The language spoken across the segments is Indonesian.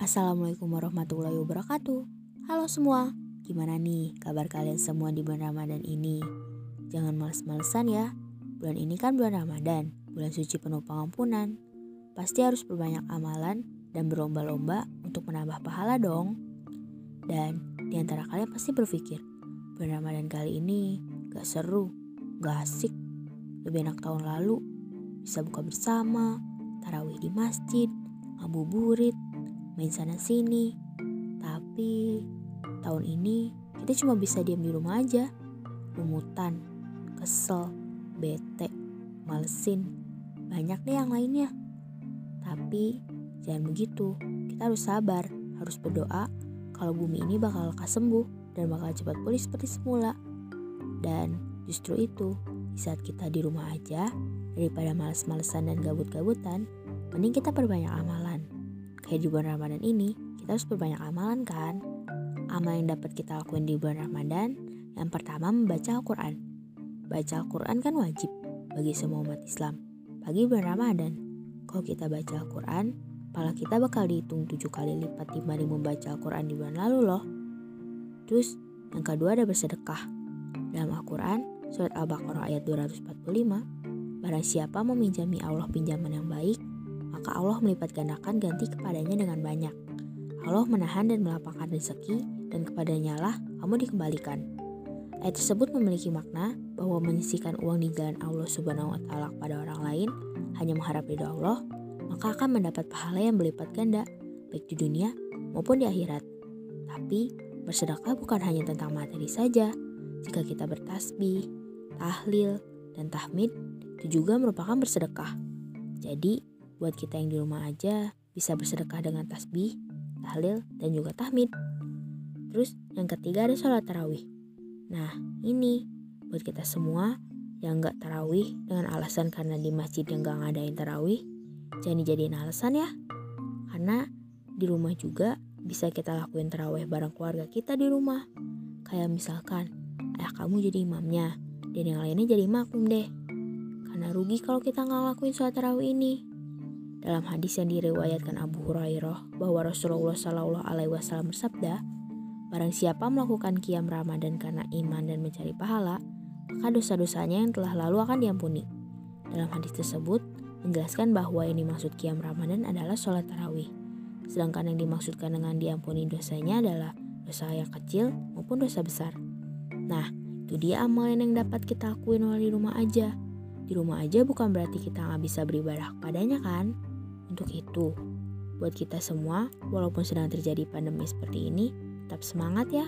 Assalamualaikum warahmatullahi wabarakatuh. Halo semua, gimana nih kabar kalian semua di bulan Ramadan ini? Jangan males-malesan ya. Bulan ini kan bulan Ramadan, bulan suci penuh pengampunan. Pasti harus berbanyak amalan dan berlomba-lomba untuk menambah pahala dong. Dan di antara kalian pasti berpikir, bulan Ramadan kali ini gak seru, gak asik, lebih enak tahun lalu. Bisa buka bersama, tarawih di masjid, ngabuburit, main sana sini. Tapi tahun ini kita cuma bisa diam di rumah aja. Lumutan, kesel, bete, malesin. Banyak deh yang lainnya. Tapi jangan begitu. Kita harus sabar, harus berdoa kalau bumi ini bakal lekas sembuh dan bakal cepat pulih seperti semula. Dan justru itu, di saat kita di rumah aja, daripada males-malesan dan gabut-gabutan, mending kita perbanyak amalan kayak di bulan Ramadan ini, kita harus berbanyak amalan kan? Amal yang dapat kita lakuin di bulan Ramadan, yang pertama membaca Al-Quran. Baca Al-Quran kan wajib bagi semua umat Islam. Bagi bulan Ramadan, kalau kita baca Al-Quran, pala kita bakal dihitung tujuh kali lipat dibanding membaca Al-Quran di bulan lalu loh. Terus, yang kedua ada bersedekah. Dalam Al-Quran, surat Al-Baqarah ayat 245, barang siapa meminjami Allah pinjaman yang baik, maka Allah melipat gandakan ganti kepadanya dengan banyak. Allah menahan dan melapangkan rezeki dan kepadanya lah kamu dikembalikan. Ayat tersebut memiliki makna bahwa menyisikan uang di jalan Allah Subhanahu wa taala kepada orang lain hanya mengharap ridho Allah, maka akan mendapat pahala yang berlipat ganda baik di dunia maupun di akhirat. Tapi bersedekah bukan hanya tentang materi saja. Jika kita bertasbih, tahlil, dan tahmid itu juga merupakan bersedekah. Jadi, buat kita yang di rumah aja bisa bersedekah dengan tasbih, tahlil, dan juga tahmid. Terus yang ketiga ada sholat tarawih. Nah ini buat kita semua yang gak tarawih dengan alasan karena di masjid yang gak ngadain tarawih, jangan dijadiin alasan ya. Karena di rumah juga bisa kita lakuin tarawih bareng keluarga kita di rumah. Kayak misalkan ayah kamu jadi imamnya dan yang lainnya jadi makmum deh. Karena rugi kalau kita nggak lakuin sholat tarawih ini. Dalam hadis yang diriwayatkan Abu Hurairah bahwa Rasulullah Shallallahu Alaihi Wasallam bersabda, Barang siapa melakukan kiam Ramadan karena iman dan mencari pahala, maka dosa-dosanya yang telah lalu akan diampuni. Dalam hadis tersebut menjelaskan bahwa yang dimaksud kiam Ramadan adalah sholat tarawih. Sedangkan yang dimaksudkan dengan diampuni dosanya adalah dosa yang kecil maupun dosa besar. Nah, itu dia amalan yang dapat kita lakuin di rumah aja. Di rumah aja bukan berarti kita nggak bisa beribadah kepadanya kan? Untuk itu, buat kita semua, walaupun sedang terjadi pandemi seperti ini, tetap semangat ya.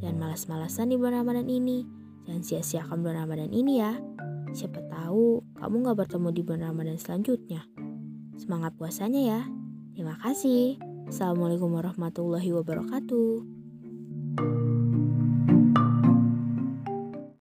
Jangan malas-malasan di bulan Ramadan ini. Jangan sia-siakan bulan Ramadan ini ya. Siapa tahu kamu gak bertemu di bulan Ramadan selanjutnya. Semangat puasanya ya. Terima kasih. Assalamualaikum warahmatullahi wabarakatuh.